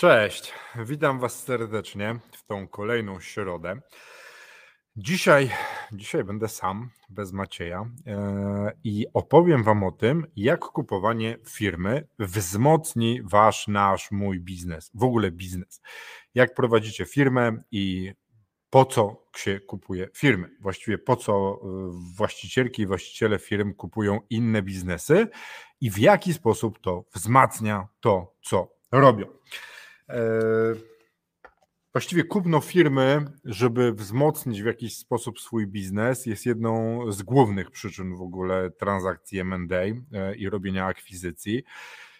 Cześć, witam Was serdecznie w tą kolejną środę. Dzisiaj, dzisiaj będę sam, bez Macieja e, i opowiem Wam o tym, jak kupowanie firmy wzmocni Wasz, nasz, mój biznes, w ogóle biznes. Jak prowadzicie firmę i po co się kupuje firmy. Właściwie po co e, właścicielki i właściciele firm kupują inne biznesy i w jaki sposób to wzmacnia to, co robią. E, właściwie kupno firmy, żeby wzmocnić w jakiś sposób swój biznes, jest jedną z głównych przyczyn w ogóle transakcji MA e, i robienia akwizycji.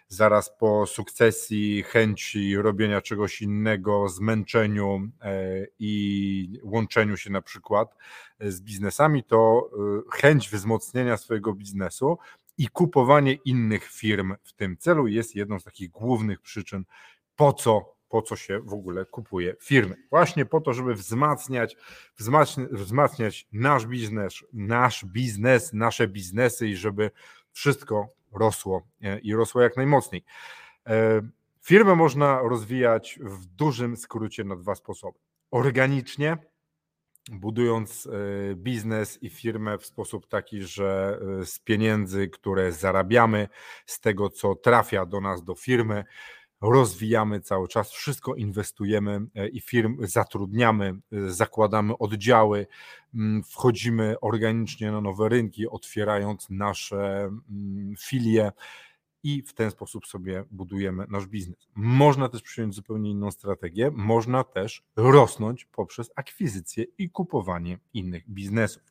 Zaraz po sukcesji, chęci robienia czegoś innego, zmęczeniu e, i łączeniu się na przykład z biznesami, to chęć wzmocnienia swojego biznesu i kupowanie innych firm w tym celu jest jedną z takich głównych przyczyn po co, po co się w ogóle kupuje firmy. Właśnie po to, żeby wzmacniać, wzmacniać nasz biznes, nasz biznes, nasze biznesy i żeby wszystko rosło e, i rosło jak najmocniej. E, firmę można rozwijać w dużym skrócie na dwa sposoby. Organicznie, budując e, biznes i firmę w sposób taki, że z pieniędzy, które zarabiamy, z tego co trafia do nas, do firmy, rozwijamy cały czas, wszystko inwestujemy e, i firm zatrudniamy, e, zakładamy oddziały, mm, wchodzimy organicznie na nowe rynki, otwierając nasze mm, filie i w ten sposób sobie budujemy nasz biznes. Można też przyjąć zupełnie inną strategię, można też rosnąć poprzez akwizycję i kupowanie innych biznesów,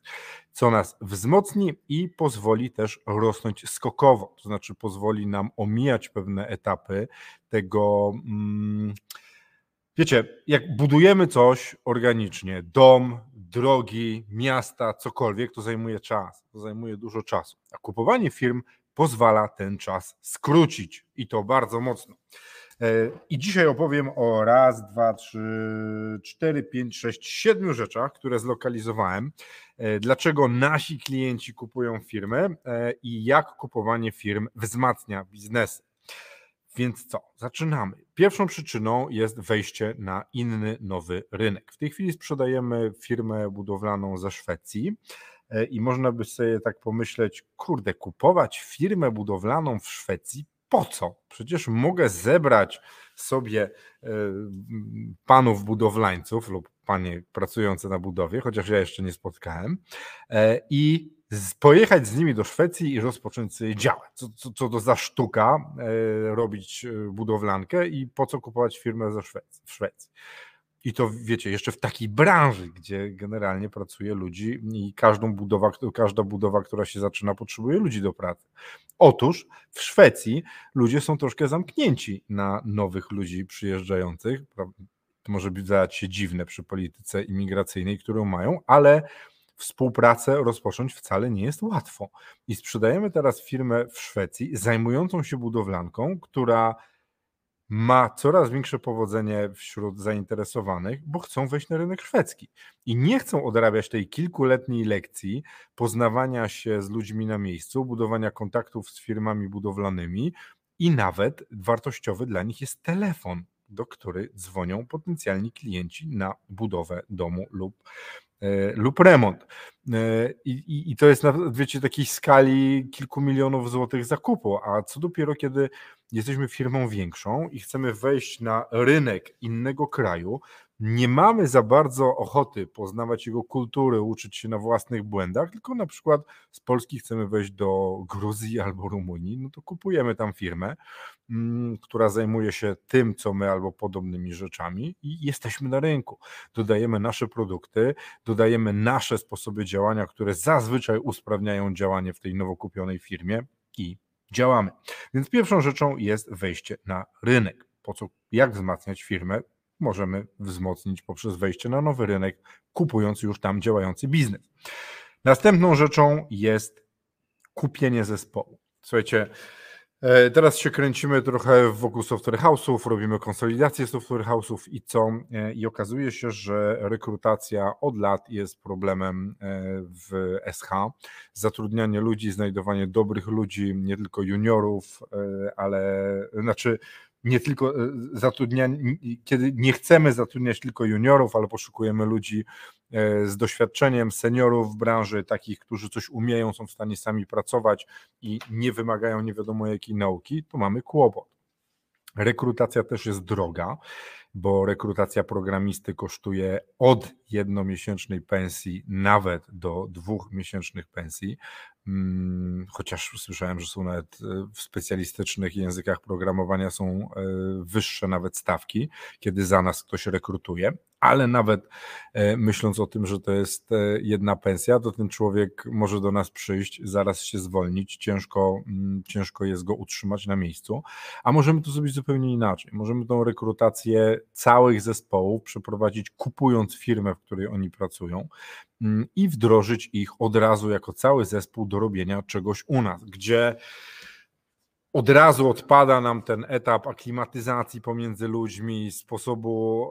co nas wzmocni i pozwoli też rosnąć skokowo, to znaczy pozwoli nam omijać pewne etapy tego. Hmm, Wiecie, jak budujemy coś organicznie, dom, drogi, miasta, cokolwiek, to zajmuje czas, to zajmuje dużo czasu. A kupowanie firm pozwala ten czas skrócić i to bardzo mocno. E, I dzisiaj opowiem o raz, dwa, trzy, cztery, pięć, sześć, siedmiu rzeczach, które zlokalizowałem. E, dlaczego nasi klienci kupują firmy e, i jak kupowanie firm wzmacnia biznesy. Więc co? Zaczynamy. Pierwszą przyczyną jest wejście na inny, nowy rynek. W tej chwili sprzedajemy firmę budowlaną ze Szwecji. E, i można by sobie tak pomyśleć, kurde, kupować firmę budowlaną w Szwecji, po co? Przecież mogę zebrać sobie e, panów budowlańców lub panie pracujące na budowie, chociaż ja jeszcze nie spotkałem, e, i pojechać z nimi do Szwecji i rozpocząć działać. Co, co, co to za sztuka robić budowlankę i po co kupować firmę ze Szwecji, w Szwecji. I to wiecie, jeszcze w takiej branży, gdzie generalnie pracuje ludzi i każdą budowa, każda budowa, która się zaczyna, potrzebuje ludzi do pracy. Otóż w Szwecji ludzie są troszkę zamknięci na nowych ludzi przyjeżdżających. To może być się dziwne przy polityce imigracyjnej, którą mają, ale współpracę rozpocząć wcale nie jest łatwo. I sprzedajemy teraz firmę w Szwecji zajmującą się budowlanką, która ma coraz większe powodzenie wśród zainteresowanych, bo chcą wejść na rynek szwedzki i nie chcą odrabiać tej kilkuletniej lekcji poznawania się z ludźmi na miejscu, budowania kontaktów z firmami budowlanymi i nawet wartościowy dla nich jest telefon, do który dzwonią potencjalni klienci na budowę domu lub E, lub remont. E, I, i, I, to jest na wiecie, takiej skali kilku milionów złotych zakupu, a co dopiero kiedy jesteśmy firmą większą i chcemy wejść na rynek innego kraju, nie mamy za bardzo ochoty poznawać jego kultury, uczyć się na własnych błędach, tylko na przykład z Polski chcemy wejść do Gruzji albo Rumunii, no to kupujemy tam firmę, mm, która zajmuje się tym, co my, albo podobnymi rzeczami i jesteśmy na rynku. Dodajemy nasze produkty, dodajemy nasze sposoby działania, które zazwyczaj usprawniają działanie w tej nowo kupionej firmie i działamy. Więc pierwszą rzeczą jest wejście na rynek po co, jak wzmacniać firmę, możemy wzmocnić poprzez wejście na nowy rynek, kupując już tam działający biznes. Następną rzeczą jest kupienie zespołu. Słuchajcie, e, Teraz się kręcimy trochę wokół software house'ów, robimy konsolidację software house'ów i co? E, I okazuje się, że rekrutacja od lat jest problemem e, w SH. Zatrudnianie ludzi, znajdowanie dobrych ludzi, nie tylko juniorów, ale znaczy nie tylko zatrudnianie, kiedy nie chcemy zatrudniać tylko juniorów, ale poszukujemy ludzi E, z doświadczeniem seniorów w branży, takich, którzy coś umieją, są w stanie sami pracować i nie wymagają nie wiadomo jakiej nauki, to mamy kłopot. Rekrutacja też jest droga, bo rekrutacja programisty kosztuje od jednomiesięcznej pensji nawet do dwóch miesięcznych pensji. Mm, chociaż słyszałem, że są nawet e, w specjalistycznych językach programowania są e, wyższe nawet stawki, kiedy za nas ktoś rekrutuje, ale nawet e, myśląc o tym, że to jest jedna pensja, to ten człowiek może do nas przyjść, zaraz się zwolnić, ciężko, mm, ciężko jest go utrzymać na miejscu, a możemy to zrobić zupełnie inaczej. Możemy tą rekrutację całych zespołów przeprowadzić kupując firmę, w której oni pracują, Mm, i wdrożyć ich od razu jako cały zespół do robienia czegoś u nas, gdzie od razu odpada nam ten etap aklimatyzacji pomiędzy ludźmi, sposobu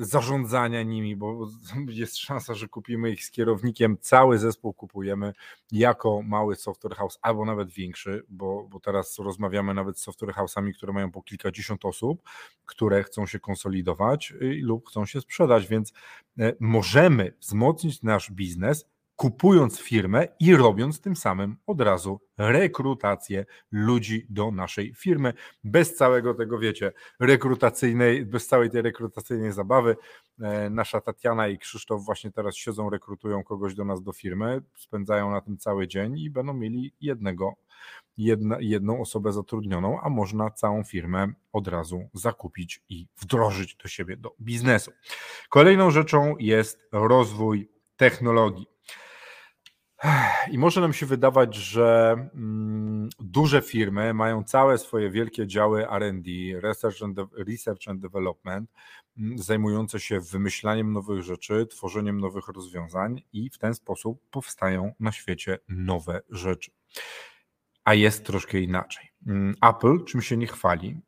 e, zarządzania nimi, bo jest szansa, że kupimy ich z kierownikiem, cały zespół kupujemy jako mały software house albo nawet większy, bo, bo teraz rozmawiamy nawet z software house'ami, które mają po kilkadziesiąt osób, które chcą się konsolidować y, lub chcą się sprzedać, więc e, możemy wzmocnić nasz biznes kupując firmę i robiąc tym samym od razu rekrutację ludzi do naszej firmy, bez całego tego, wiecie, rekrutacyjnej, bez całej tej rekrutacyjnej zabawy. E, nasza Tatiana i Krzysztof właśnie teraz siedzą, rekrutują kogoś do nas do firmy, spędzają na tym cały dzień i będą mieli jednego, jedna, jedną osobę zatrudnioną, a można całą firmę od razu zakupić i wdrożyć do siebie, do biznesu. Kolejną rzeczą jest rozwój technologii. I może nam się wydawać, że mm, duże firmy mają całe swoje wielkie działy RD, Research and, Development, mm, zajmujące się wymyślaniem nowych rzeczy, tworzeniem nowych rozwiązań, i w ten sposób powstają na świecie nowe rzeczy. A jest troszkę inaczej. Mm, Apple czym się nie chwali.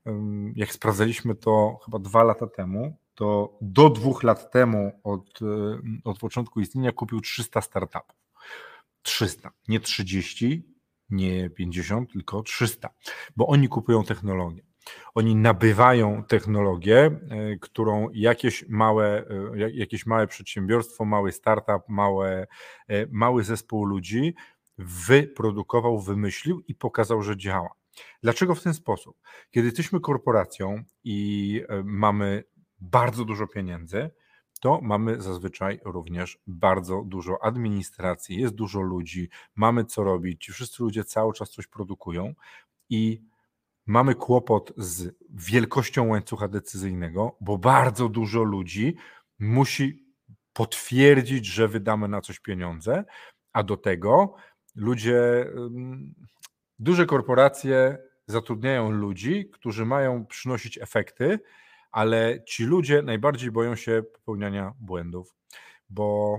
Jak sprawdzaliśmy to chyba dwa lata temu, to do dwóch lat temu od, od początku istnienia kupił 300 startupów. 300, nie 30, nie 50, tylko 300, bo oni kupują technologię. Oni nabywają technologię, e, którą jakieś małe, e, jakieś małe przedsiębiorstwo, mały startup, małe, e, mały zespół ludzi wyprodukował, wymyślił i pokazał, że działa. Dlaczego w ten sposób? Kiedy jesteśmy korporacją i mamy bardzo dużo pieniędzy, to mamy zazwyczaj również bardzo dużo administracji, jest dużo ludzi, mamy co robić, ci wszyscy ludzie cały czas coś produkują i mamy kłopot z wielkością łańcucha decyzyjnego, bo bardzo dużo ludzi musi potwierdzić, że wydamy na coś pieniądze, a do tego ludzie, duże korporacje zatrudniają ludzi, którzy mają przynosić efekty, ale ci ludzie najbardziej boją się popełniania błędów, bo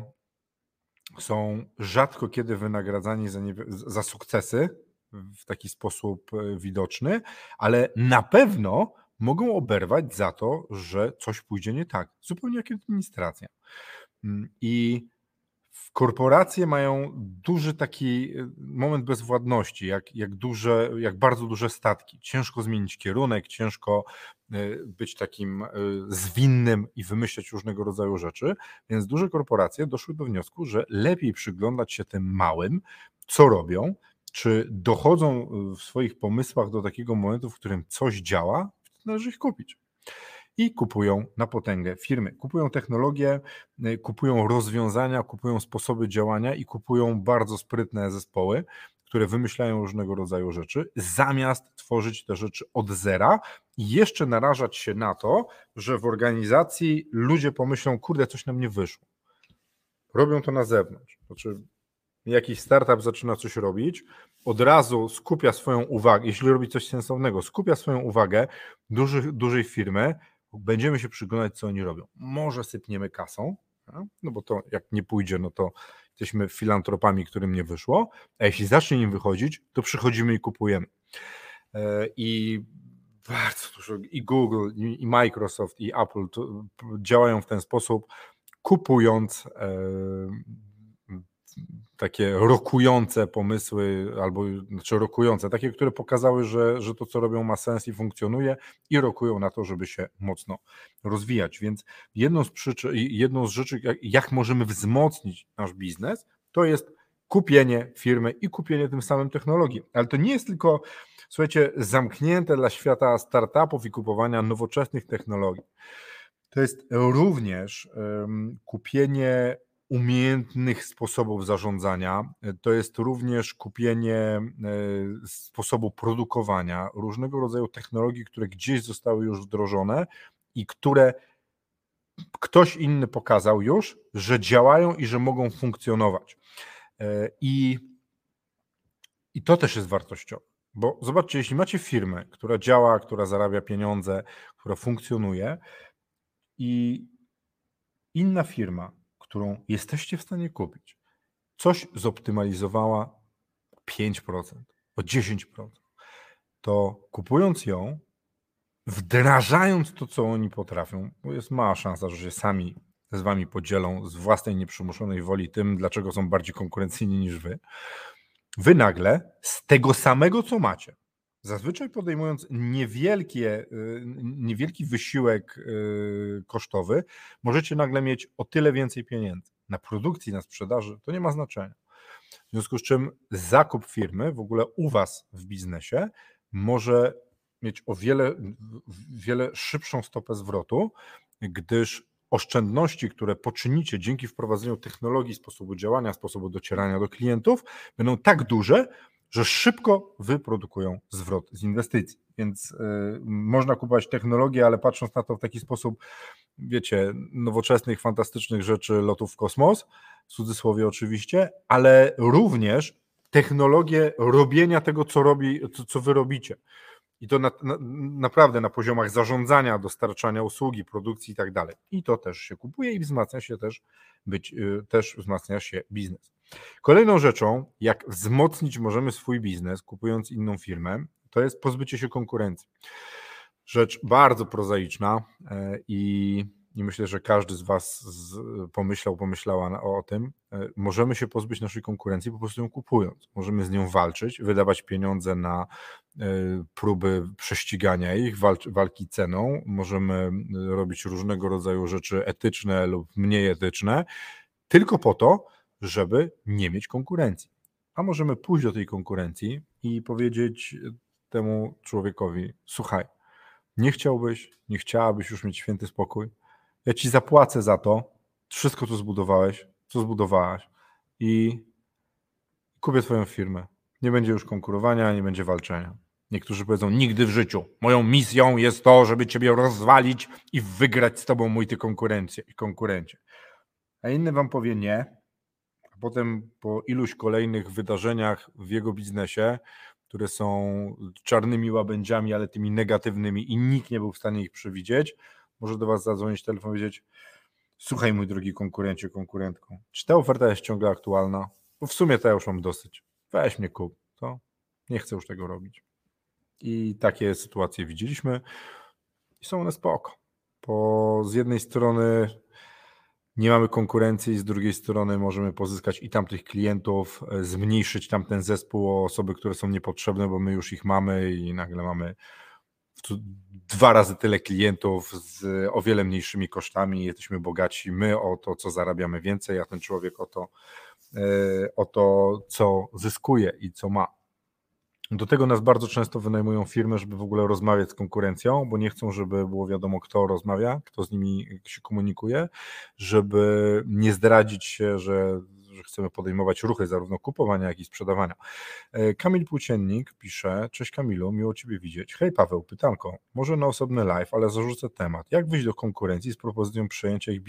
są rzadko kiedy wynagradzani za, za sukcesy w taki sposób e, widoczny, ale na pewno mogą oberwać za to, że coś pójdzie nie tak, zupełnie jak administracja. Mm, I korporacje mają duży taki y, moment bezwładności, jak, jak, duże, jak bardzo duże statki. Ciężko zmienić kierunek, ciężko y, być takim y, zwinnym i wymyślać różnego rodzaju rzeczy, więc duże korporacje doszły do wniosku, że lepiej przyglądać się tym małym, co robią, czy dochodzą w swoich pomysłach do takiego momentu, w którym coś działa, należy ich kupić i kupują na potęgę firmy. Kupują technologię, y, kupują rozwiązania, kupują sposoby działania i kupują bardzo sprytne zespoły, które wymyślają różnego rodzaju rzeczy, zamiast tworzyć te rzeczy od zera i jeszcze narażać się na to, że w organizacji ludzie pomyślą, kurde, coś nam nie wyszło. Robią to na zewnątrz. Znaczy, jakiś startup zaczyna coś robić, od razu skupia swoją uwagę, jeśli robi coś sensownego, skupia swoją uwagę dużej firmy, będziemy się przyglądać, co oni robią. Może sypniemy kasą, no bo to jak nie pójdzie, no to jesteśmy filantropami, którym nie wyszło, a jeśli zacznie im wychodzić, to przychodzimy i kupujemy. E, I bardzo dużo i Google, i Microsoft, i Apple działają w ten sposób, kupując e, takie rokujące pomysły, albo znaczy rokujące, takie, które pokazały, że, że to, co robią, ma sens i funkcjonuje, i rokują na to, żeby się mocno rozwijać. Więc jedną z przyczyn, jedną z rzeczy, jak, jak możemy wzmocnić nasz biznes, to jest kupienie firmy i kupienie tym samym technologii. Ale to nie jest tylko, słuchajcie, zamknięte dla świata startupów i kupowania nowoczesnych technologii. To jest również um, kupienie umiejętnych sposobów zarządzania. To jest również kupienie e, sposobu produkowania różnego rodzaju technologii, które gdzieś zostały już wdrożone i które ktoś inny pokazał już, że działają i że mogą funkcjonować. E, I, i to też jest wartościowe. Bo zobaczcie, jeśli macie firmę, która działa, która zarabia pieniądze, która funkcjonuje i inna firma którą jesteście w stanie kupić, coś zoptymalizowała 5%, o 10%, to kupując ją, wdrażając to, co oni potrafią, bo jest mała szansa, że się sami z wami podzielą z własnej nieprzymuszonej woli tym, dlaczego są bardziej konkurencyjni niż wy, wy nagle z tego samego, co macie, Zazwyczaj podejmując niewielkie, y, niewielki wysiłek y, kosztowy, możecie nagle mieć o tyle więcej pieniędzy. Na produkcji, na sprzedaży to nie ma znaczenia. W związku z czym zakup firmy w ogóle u Was w biznesie może mieć o wiele, wiele szybszą stopę zwrotu, gdyż oszczędności, które poczynicie dzięki wprowadzeniu technologii, sposobu działania, sposobu docierania do klientów, będą tak duże, że szybko wyprodukują zwrot z inwestycji. Więc y, można kupować technologię, ale patrząc na to w taki sposób, wiecie, nowoczesnych, fantastycznych rzeczy, lotów w kosmos, w cudzysłowie oczywiście, ale również technologię robienia tego, co robi, co, co wy robicie. I to na, na, naprawdę na poziomach zarządzania, dostarczania usługi, produkcji i tak dalej. I to też się kupuje i wzmacnia się też, być, y, też wzmacnia się biznes. Kolejną rzeczą, jak wzmocnić możemy swój biznes, kupując inną firmę, to jest pozbycie się konkurencji. Rzecz bardzo prozaiczna e, i, i myślę, że każdy z Was z, pomyślał, pomyślała o, o tym. E, możemy się pozbyć naszej konkurencji po prostu ją kupując. Możemy z nią walczyć, wydawać pieniądze na e, próby prześcigania ich, walki ceną. Możemy robić różnego rodzaju rzeczy etyczne lub mniej etyczne, tylko po to, żeby nie mieć konkurencji. A możemy pójść do tej konkurencji i powiedzieć temu człowiekowi: Słuchaj, nie chciałbyś, nie chciałabyś już mieć święty spokój. Ja ci zapłacę za to, wszystko, co zbudowałeś, co zbudowałaś, i kupię Twoją firmę. Nie będzie już konkurowania, nie będzie walczenia. Niektórzy powiedzą: Nigdy w życiu. Moją misją jest to, żeby Ciebie rozwalić i wygrać z Tobą, mój Ty konkurencję i konkurencie. A inny Wam powie: Nie, potem po iluś kolejnych wydarzeniach w jego biznesie, które są czarnymi łabędziami, ale tymi negatywnymi i nikt nie był w stanie ich przewidzieć, może do Was zadzwonić telefon i powiedzieć słuchaj mój drogi konkurencie, konkurentką, czy ta oferta jest ciągle aktualna? Bo w sumie to ja już mam dosyć. Weź mnie kup, to nie chcę już tego robić. I takie sytuacje widzieliśmy i są one spoko. Bo z jednej strony nie mamy konkurencji, z drugiej strony możemy pozyskać i tamtych klientów, e, zmniejszyć tamten zespół o osoby, które są niepotrzebne, bo my już ich mamy i nagle mamy dwa razy tyle klientów z o wiele mniejszymi kosztami, jesteśmy bogaci my o to, co zarabiamy więcej, a ten człowiek o to, e, o to co zyskuje i co ma. Do tego nas bardzo często wynajmują firmy, żeby w ogóle rozmawiać z konkurencją, bo nie chcą, żeby było wiadomo, kto rozmawia, kto z nimi się komunikuje, żeby nie zdradzić się, że, że chcemy podejmować ruchy zarówno kupowania, jak i sprzedawania. E, Kamil Płóciennik pisze, cześć Kamilu, miło Ciebie widzieć. Hej Paweł, pytanko, może na osobny live, ale zarzucę temat. Jak wyjść do konkurencji z propozycją przejęcia ich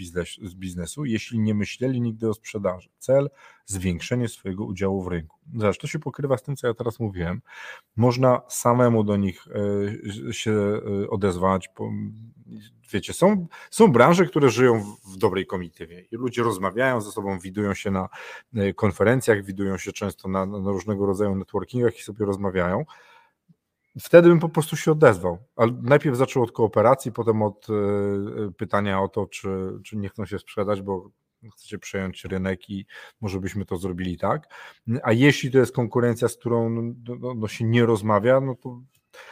biznesu, jeśli nie myśleli nigdy o sprzedaży? Cel, zwiększenie swojego udziału w rynku. Zresztą to się pokrywa z tym, co ja teraz mówiłem. Można samemu do nich e, się e, odezwać. Wiecie, są, są branże, które żyją w dobrej komitywie i ludzie rozmawiają ze sobą, widują się na e, konferencjach, widują się często na, na różnego rodzaju networkingach i sobie rozmawiają wtedy bym po prostu się odezwał. Ale najpierw zaczął od kooperacji, potem od pytania o to, czy, czy nie chcą się sprzedać, bo chcecie przejąć rynek i może byśmy to zrobili tak. A jeśli to jest konkurencja, z którą no, no, no, no się nie rozmawia, no to,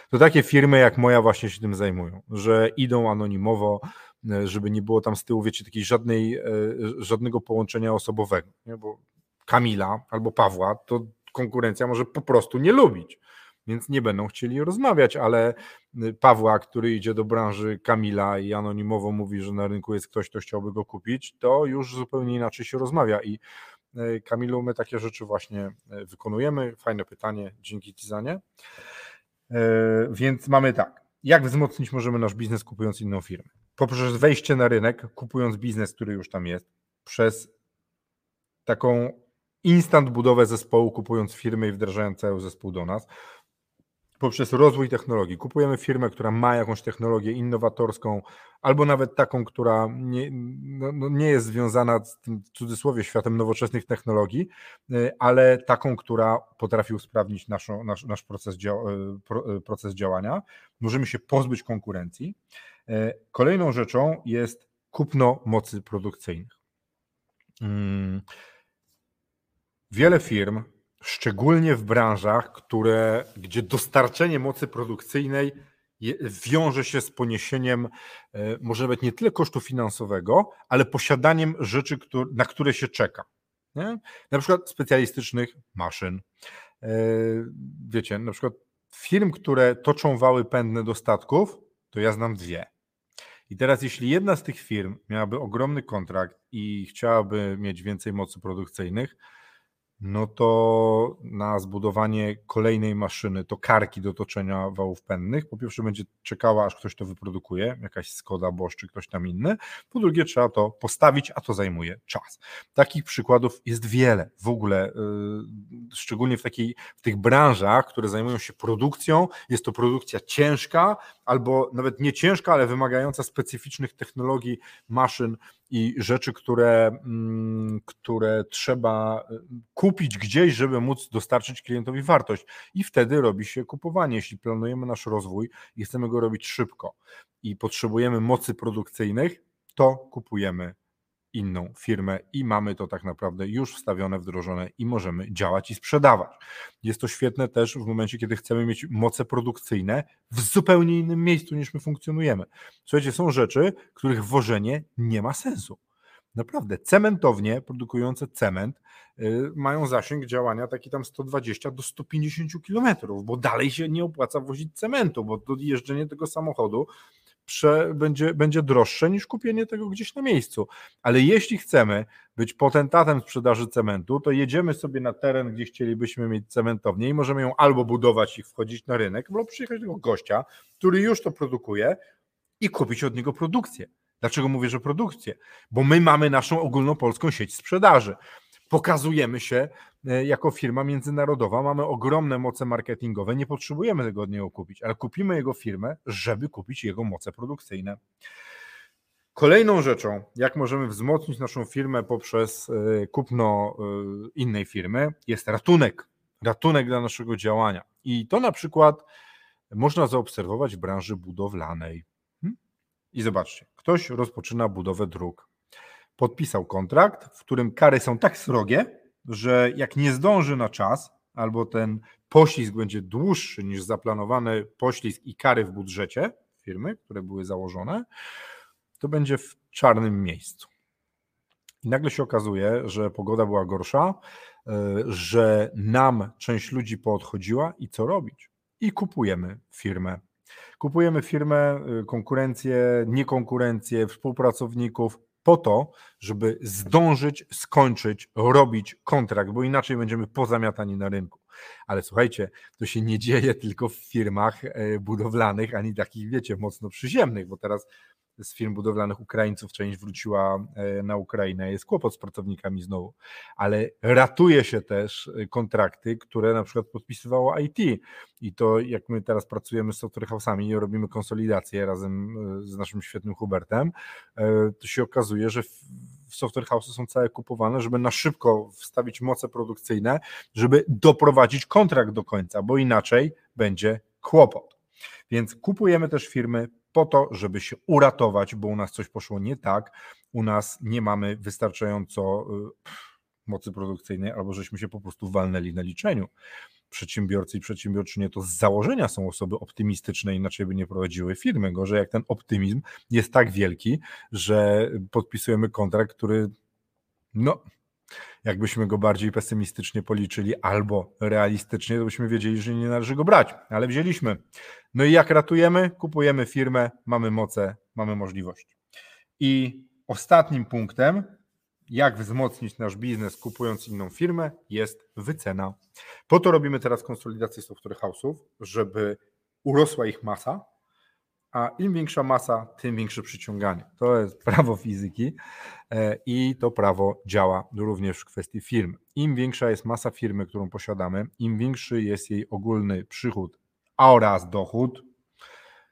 to takie firmy jak moja właśnie się tym zajmują, że idą anonimowo, żeby nie było tam z tyłu, wiecie, takiej żadnej, e, żadnego połączenia osobowego, nie? bo Kamila albo Pawła to konkurencja może po prostu nie lubić więc nie będą chcieli rozmawiać, ale y, Pawła, który idzie do branży Kamila i anonimowo mówi, że na rynku jest ktoś, kto chciałby go kupić, to już zupełnie inaczej się rozmawia i y, Kamilu, my takie rzeczy właśnie y, wykonujemy. Fajne pytanie, dzięki Tizanie. Więc mamy tak, jak wzmocnić możemy nasz biznes kupując inną firmę? Poprzez wejście na rynek, kupując biznes, który już tam jest, przez taką instant budowę zespołu, kupując firmy i wdrażając cały zespół do nas, poprzez rozwój technologii. Kupujemy firmę, która ma jakąś technologię innowatorską, albo nawet taką, która nie, no, no nie jest związana z tym w cudzysłowie światem nowoczesnych technologii, y, ale taką, która potrafi usprawnić naszą, nasz, nasz proces, y, y, proces działania. Możemy się pozbyć konkurencji. Kolejną rzeczą jest kupno mocy produkcyjnych. Mm. Wiele firm szczególnie w branżach, które, gdzie dostarczenie mocy produkcyjnej wiąże się z poniesieniem e, może nawet nie tyle kosztu finansowego, ale posiadaniem rzeczy, na które się czeka. Nie? Na przykład specjalistycznych maszyn. E, wiecie, na przykład firm, które toczą wały pędne do statków, to ja znam dwie. I teraz, jeśli jedna z tych firm miałaby ogromny kontrakt i chciałaby mieć więcej mocy produkcyjnych, no to na zbudowanie kolejnej maszyny, to karki do toczenia wałów pędnych, po pierwsze będzie czekała, aż ktoś to wyprodukuje, jakaś Skoda, Bosch czy ktoś tam inny, po drugie trzeba to postawić, a to zajmuje czas. Takich przykładów jest wiele w ogóle, yy, szczególnie w, takiej, w tych branżach, które zajmują się produkcją, jest to produkcja ciężka, albo nawet nie ciężka, ale wymagająca specyficznych technologii, maszyn i rzeczy, które, mm, które trzeba y, kupić gdzieś, żeby móc dostarczyć klientowi wartość. I wtedy robi się kupowanie. Jeśli planujemy nasz rozwój i chcemy go robić szybko i potrzebujemy mocy produkcyjnych, to kupujemy inną firmę i mamy to tak naprawdę już wstawione, wdrożone i możemy działać i sprzedawać. Jest to świetne też w momencie, kiedy chcemy mieć moce produkcyjne w zupełnie innym miejscu niż my funkcjonujemy. Słuchajcie, są rzeczy, których włożenie nie ma sensu. Naprawdę, cementownie produkujące cement y, mają zasięg działania taki tam 120 do 150 kilometrów, bo dalej się nie opłaca wozić cementu, bo to jeżdżenie tego samochodu prze, będzie, będzie droższe niż kupienie tego gdzieś na miejscu. Ale jeśli chcemy być potentatem sprzedaży cementu, to jedziemy sobie na teren, gdzie chcielibyśmy mieć cementownię i możemy ją albo budować i wchodzić na rynek, albo przyjechać do gościa, który już to produkuje i kupić od niego produkcję. Dlaczego mówię, że produkcję? Bo my mamy naszą ogólnopolską sieć sprzedaży pokazujemy się e, jako firma międzynarodowa, mamy ogromne moce marketingowe, nie potrzebujemy tego od niego kupić, ale kupimy jego firmę, żeby kupić jego moce produkcyjne. Kolejną rzeczą, jak możemy wzmocnić naszą firmę poprzez e, kupno e, innej firmy, jest ratunek. Ratunek dla naszego działania. I to na przykład można zaobserwować w branży budowlanej. Hmm? I zobaczcie, ktoś rozpoczyna budowę dróg podpisał kontrakt, w którym kary są tak srogie, że jak nie zdąży na czas, albo ten poślizg będzie dłuższy niż zaplanowany poślizg i kary w budżecie firmy, które były założone, to będzie w czarnym miejscu. I nagle się okazuje, że pogoda była gorsza, e, że nam część ludzi poodchodziła i co robić? I kupujemy firmę. Kupujemy firmę, e, konkurencję, niekonkurencję, współpracowników, po to, żeby zdążyć, skończyć, robić kontrakt, bo inaczej będziemy pozamiatani na rynku. Ale słuchajcie, to się nie dzieje tylko w firmach e, budowlanych, ani takich, wiecie, mocno przyziemnych, bo teraz z firm budowlanych Ukraińców część wróciła e, na Ukrainę. Jest kłopot z pracownikami znowu, ale ratuje się też e, kontrakty, które na przykład podpisywało IT. I to jak my teraz pracujemy z software house'ami robimy konsolidację razem z naszym świetnym Hubertem, to się okazuje, że software house'y są całe kupowane, żeby na szybko wstawić moce produkcyjne, żeby doprowadzić kontrakt do końca, bo inaczej będzie kłopot. Więc kupujemy też firmy po to, żeby się uratować, bo u nas coś poszło nie tak, u nas nie mamy wystarczająco y, mocy produkcyjnej, albo żeśmy się po prostu walnęli na liczeniu przedsiębiorcy i przedsiębiorczynie to z założenia są osoby optymistyczne, inaczej by nie prowadziły firmy. Gorzej jak ten optymizm jest tak wielki, że podpisujemy kontrakt, który no, jakbyśmy go bardziej pesymistycznie policzyli albo realistycznie, to byśmy wiedzieli, że nie należy go brać, ale wzięliśmy. No i jak ratujemy? Kupujemy firmę, mamy moce, mamy możliwość. I ostatnim punktem jak wzmocnić nasz biznes kupując inną firmę, jest wycena. Po to robimy teraz konsolidację software house'ów, żeby urosła ich masa, a im większa masa, tym większe przyciąganie. To jest prawo fizyki e, i to prawo działa również w kwestii firm. Im większa jest masa firmy, którą posiadamy, im większy jest jej ogólny przychód oraz dochód,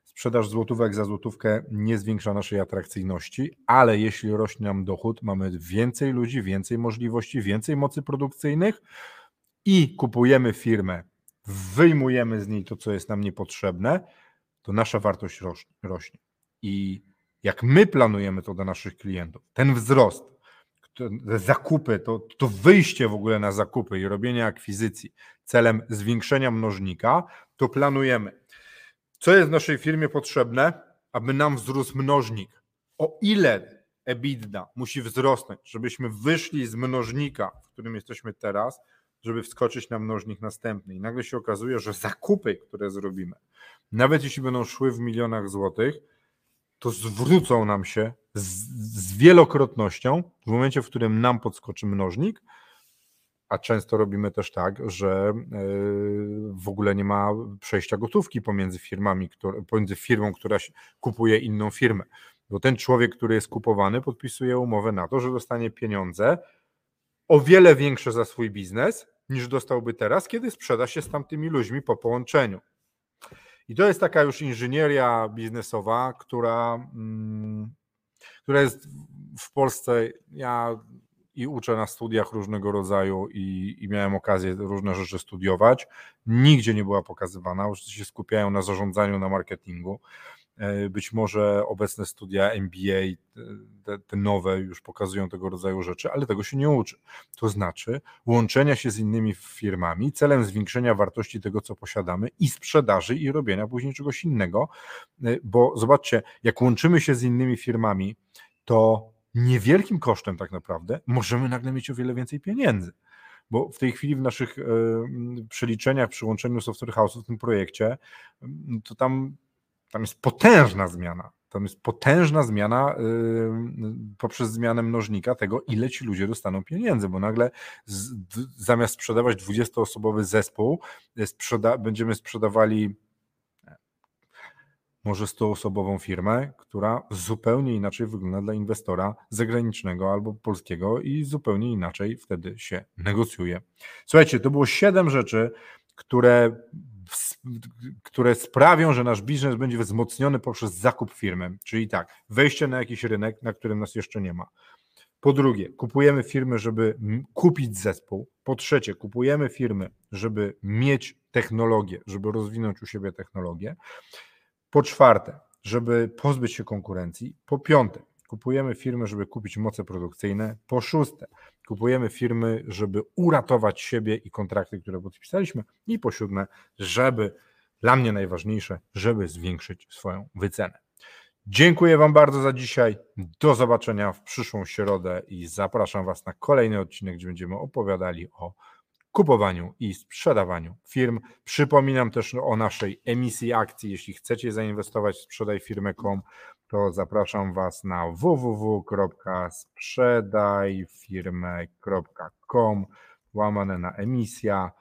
Sprzedaż złotówek za złotówkę nie zwiększa naszej atrakcyjności, ale jeśli rośnie nam dochód, mamy więcej ludzi, więcej możliwości, więcej mocy produkcyjnych i kupujemy firmę, wyjmujemy z niej to, co jest nam niepotrzebne, to nasza wartość rośnie. I jak my planujemy to dla naszych klientów, ten wzrost, te zakupy, to, to wyjście w ogóle na zakupy i robienie akwizycji celem zwiększenia mnożnika, to planujemy co jest w naszej firmie potrzebne, aby nam wzrósł mnożnik? O ile EBITDA musi wzrosnąć, żebyśmy wyszli z mnożnika, w którym jesteśmy teraz, żeby wskoczyć na mnożnik następny. I nagle się okazuje, że zakupy, które zrobimy, nawet jeśli będą szły w milionach złotych, to zwrócą nam się z, z wielokrotnością w momencie, w którym nam podskoczy mnożnik, a często robimy też tak, że e, w ogóle nie ma przejścia gotówki pomiędzy firmami, pomiędzy firmą, która kupuje inną firmę. Bo ten człowiek, który jest kupowany, podpisuje umowę na to, że dostanie pieniądze o wiele większe za swój biznes, niż dostałby teraz, kiedy sprzeda się z tamtymi ludźmi po połączeniu. I to jest taka już inżynieria biznesowa, która, mm, która jest w Polsce. Ja i uczę na studiach różnego rodzaju i, i, miałem okazję różne rzeczy studiować. Nigdzie nie była pokazywana, już się skupiają na zarządzaniu, na marketingu. E, być może obecne studia MBA, te, te, nowe, już pokazują tego rodzaju rzeczy, ale tego się nie uczy. To znaczy łączenia się z innymi firmami celem zwiększenia wartości tego, co posiadamy i sprzedaży i robienia później czegoś innego. E, bo zobaczcie, jak łączymy się z innymi firmami, to niewielkim kosztem tak naprawdę możemy nagle mieć o wiele więcej pieniędzy. Bo w tej chwili w naszych y, przeliczeniach, przyłączeniu Software House w tym projekcie, to tam, tam jest potężna zmiana. Tam jest potężna zmiana y, poprzez zmianę mnożnika tego, ile ci ludzie dostaną pieniędzy, bo nagle z, zamiast sprzedawać 20-osobowy zespół, sprzeda będziemy sprzedawali może 100-osobową firmę, która zupełnie inaczej wygląda dla inwestora zagranicznego albo polskiego i zupełnie inaczej wtedy się negocjuje. Słuchajcie, to było 7 rzeczy, które, które sprawią, że nasz biznes będzie wzmocniony poprzez zakup firmy. Czyli tak, wejście na jakiś rynek, na którym nas jeszcze nie ma. Po drugie, kupujemy firmy, żeby kupić zespół. Po trzecie, kupujemy firmy, żeby mieć technologię, żeby rozwinąć u siebie technologię. Po czwarte, żeby pozbyć się konkurencji. Po piąte, kupujemy firmy, żeby kupić moce produkcyjne. Po szóste, kupujemy firmy, żeby uratować siebie i kontrakty, które podpisaliśmy. I po siódme, żeby, dla mnie najważniejsze, żeby zwiększyć swoją wycenę. Dziękuję Wam bardzo za dzisiaj. Do zobaczenia w przyszłą środę i zapraszam Was na kolejny odcinek, gdzie będziemy opowiadali o kupowaniu i sprzedawaniu firm. Przypominam też o naszej emisji akcji. Jeśli chcecie zainwestować w sprzedajfirmę.com, to zapraszam Was na www.sprzedajfirmę.com łamane na emisja.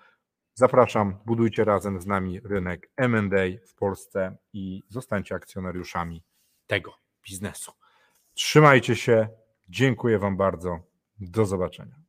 Zapraszam, budujcie razem z nami rynek M&A w Polsce i zostańcie akcjonariuszami tego biznesu. Trzymajcie się. Dziękuję Wam bardzo. Do zobaczenia.